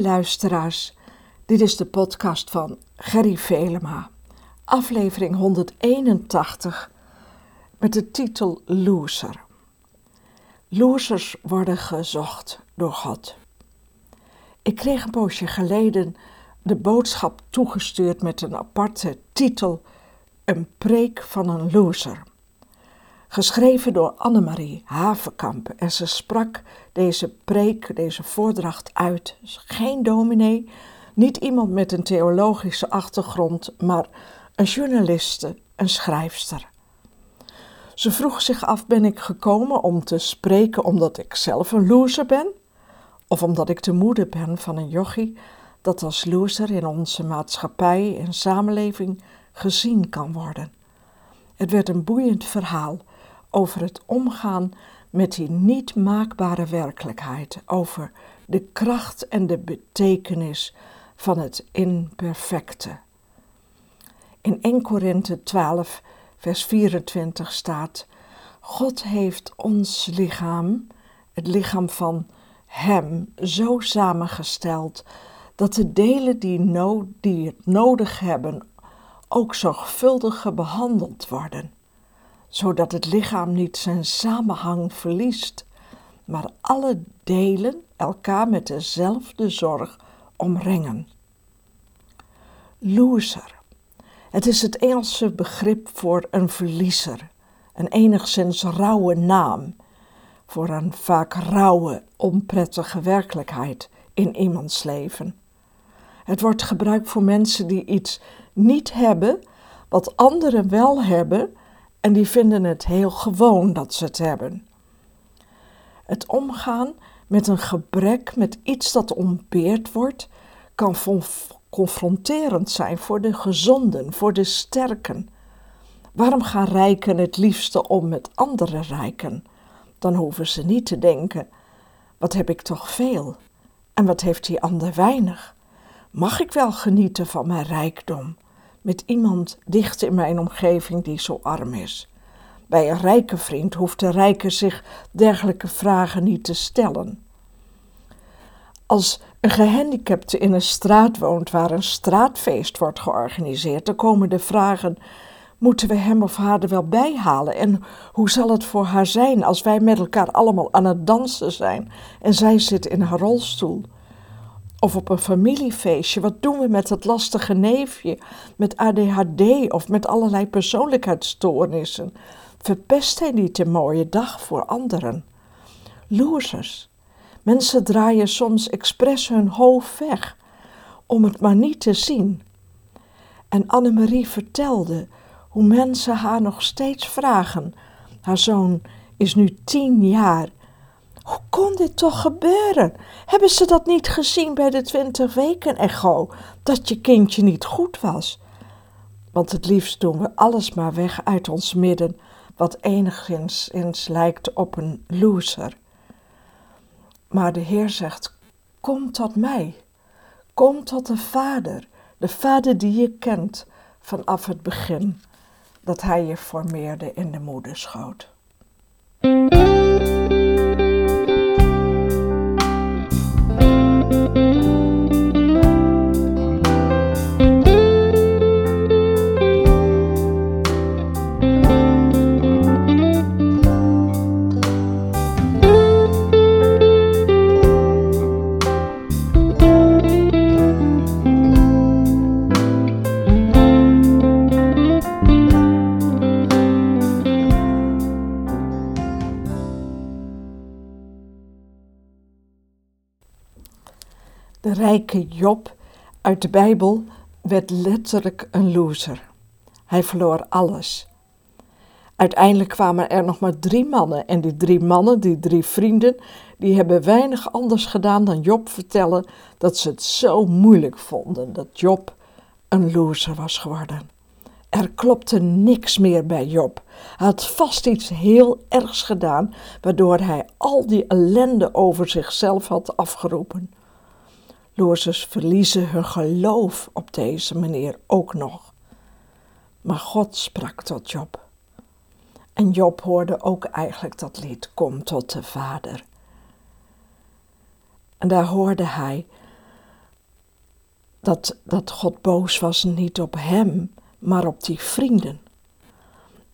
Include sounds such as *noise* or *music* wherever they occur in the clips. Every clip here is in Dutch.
Luisteraars, dit is de podcast van Gerry Velema, aflevering 181 met de titel Loser. Losers worden gezocht door God. Ik kreeg een poosje geleden de boodschap toegestuurd met een aparte titel: Een preek van een loser. Geschreven door Annemarie Havenkamp en ze sprak deze preek, deze voordracht uit. Geen dominee, niet iemand met een theologische achtergrond, maar een journaliste, een schrijfster. Ze vroeg zich af: ben ik gekomen om te spreken omdat ik zelf een loser ben? Of omdat ik de moeder ben van een jochie dat als loser in onze maatschappij en samenleving gezien kan worden? Het werd een boeiend verhaal over het omgaan met die niet maakbare werkelijkheid, over de kracht en de betekenis van het imperfecte. In 1 Korinthe 12, vers 24 staat: God heeft ons lichaam, het lichaam van Hem, zo samengesteld dat de delen die, die het nodig hebben ook zorgvuldig behandeld worden, zodat het lichaam niet zijn samenhang verliest, maar alle delen elkaar met dezelfde zorg omringen. Loser het is het Engelse begrip voor een verliezer, een enigszins rauwe naam voor een vaak rauwe, onprettige werkelijkheid in iemands leven. Het wordt gebruikt voor mensen die iets niet hebben wat anderen wel hebben en die vinden het heel gewoon dat ze het hebben. Het omgaan met een gebrek, met iets dat ontbeerd wordt, kan confronterend zijn voor de gezonden, voor de sterken. Waarom gaan rijken het liefste om met andere rijken? Dan hoeven ze niet te denken: wat heb ik toch veel? En wat heeft die ander weinig? Mag ik wel genieten van mijn rijkdom met iemand dicht in mijn omgeving die zo arm is? Bij een rijke vriend hoeft de rijke zich dergelijke vragen niet te stellen. Als een gehandicapte in een straat woont waar een straatfeest wordt georganiseerd, dan komen de vragen: moeten we hem of haar er wel bij halen? En hoe zal het voor haar zijn als wij met elkaar allemaal aan het dansen zijn en zij zit in haar rolstoel? Of op een familiefeestje, wat doen we met dat lastige neefje met ADHD of met allerlei persoonlijkheidsstoornissen? Verpest hij niet een mooie dag voor anderen? Losers Mensen draaien soms expres hun hoofd weg om het maar niet te zien. En Annemarie vertelde hoe mensen haar nog steeds vragen. Haar zoon is nu tien jaar. Hoe kon dit toch gebeuren? Hebben ze dat niet gezien bij de twintig weken echo? Dat je kindje niet goed was? Want het liefst doen we alles maar weg uit ons midden, wat enigszins lijkt op een loser. Maar de Heer zegt: Kom tot mij. Kom tot de Vader, de Vader die je kent vanaf het begin dat Hij je formeerde in de moederschoot. De rijke Job uit de Bijbel werd letterlijk een loser. Hij verloor alles. Uiteindelijk kwamen er nog maar drie mannen en die drie mannen, die drie vrienden, die hebben weinig anders gedaan dan Job vertellen dat ze het zo moeilijk vonden dat Job een loser was geworden. Er klopte niks meer bij Job. Hij had vast iets heel ergs gedaan, waardoor hij al die ellende over zichzelf had afgeroepen. Lozers verliezen hun geloof op deze manier ook nog. Maar God sprak tot Job. En Job hoorde ook eigenlijk dat lied Kom tot de Vader. En daar hoorde hij dat, dat God boos was niet op hem, maar op die vrienden.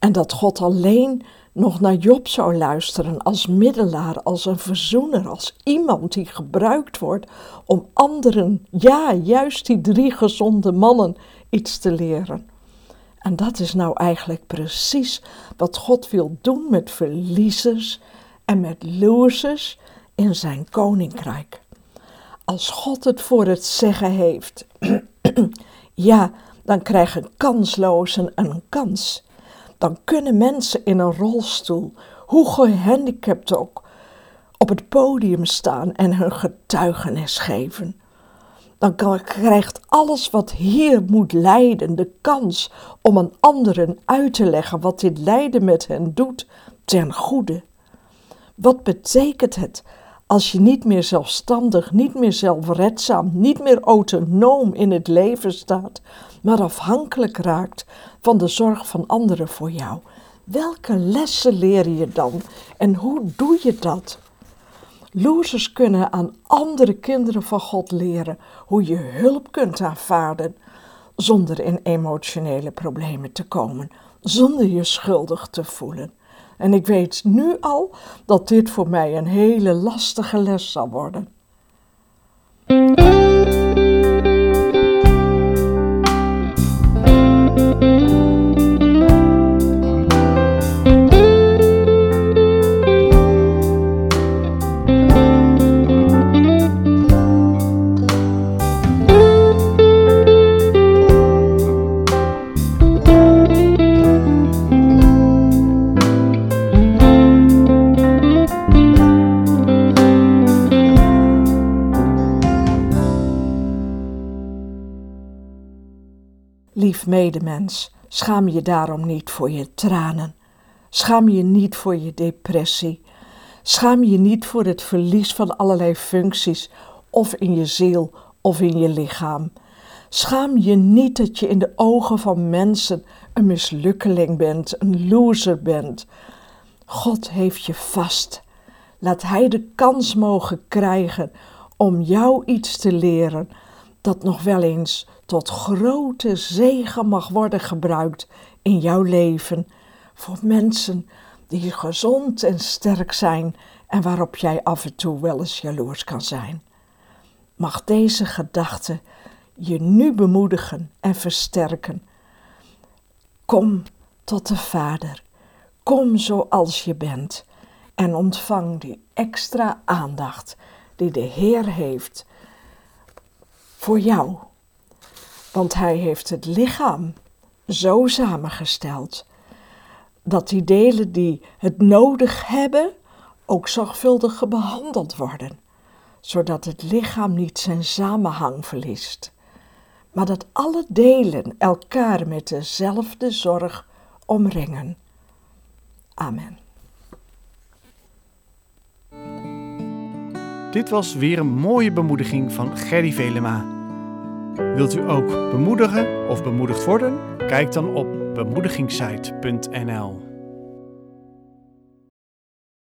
En dat God alleen nog naar Job zou luisteren als middelaar, als een verzoener, als iemand die gebruikt wordt om anderen, ja, juist die drie gezonde mannen, iets te leren. En dat is nou eigenlijk precies wat God wil doen met verliezers en met losers in zijn koninkrijk. Als God het voor het zeggen heeft, *clears throat* ja, dan krijgen kanslozen een kans. Dan kunnen mensen in een rolstoel, hoe gehandicapt ook, op het podium staan en hun getuigenis geven. Dan krijgt alles wat hier moet lijden de kans om aan anderen uit te leggen wat dit lijden met hen doet ten goede. Wat betekent het als je niet meer zelfstandig, niet meer zelfredzaam, niet meer autonoom in het leven staat, maar afhankelijk raakt van de zorg van anderen voor jou? Welke lessen leer je dan en hoe doe je dat? Losers kunnen aan andere kinderen van God leren hoe je hulp kunt aanvaarden zonder in emotionele problemen te komen, zonder je schuldig te voelen. En ik weet nu al dat dit voor mij een hele lastige les zal worden. Lief medemens, schaam je daarom niet voor je tranen. Schaam je niet voor je depressie. Schaam je niet voor het verlies van allerlei functies, of in je ziel of in je lichaam. Schaam je niet dat je in de ogen van mensen een mislukkeling bent, een loser bent. God heeft je vast. Laat Hij de kans mogen krijgen om jou iets te leren dat nog wel eens tot grote zegen mag worden gebruikt in jouw leven voor mensen die gezond en sterk zijn en waarop jij af en toe wel eens jaloers kan zijn. Mag deze gedachte je nu bemoedigen en versterken. Kom tot de Vader, kom zoals je bent en ontvang die extra aandacht die de Heer heeft voor jou. Want Hij heeft het lichaam zo samengesteld dat die delen die het nodig hebben ook zorgvuldig behandeld worden, zodat het lichaam niet zijn samenhang verliest, maar dat alle delen elkaar met dezelfde zorg omringen. Amen. Dit was weer een mooie bemoediging van Gerry Velema. Wilt u ook bemoedigen of bemoedigd worden? Kijk dan op bemoedigingssite.nl.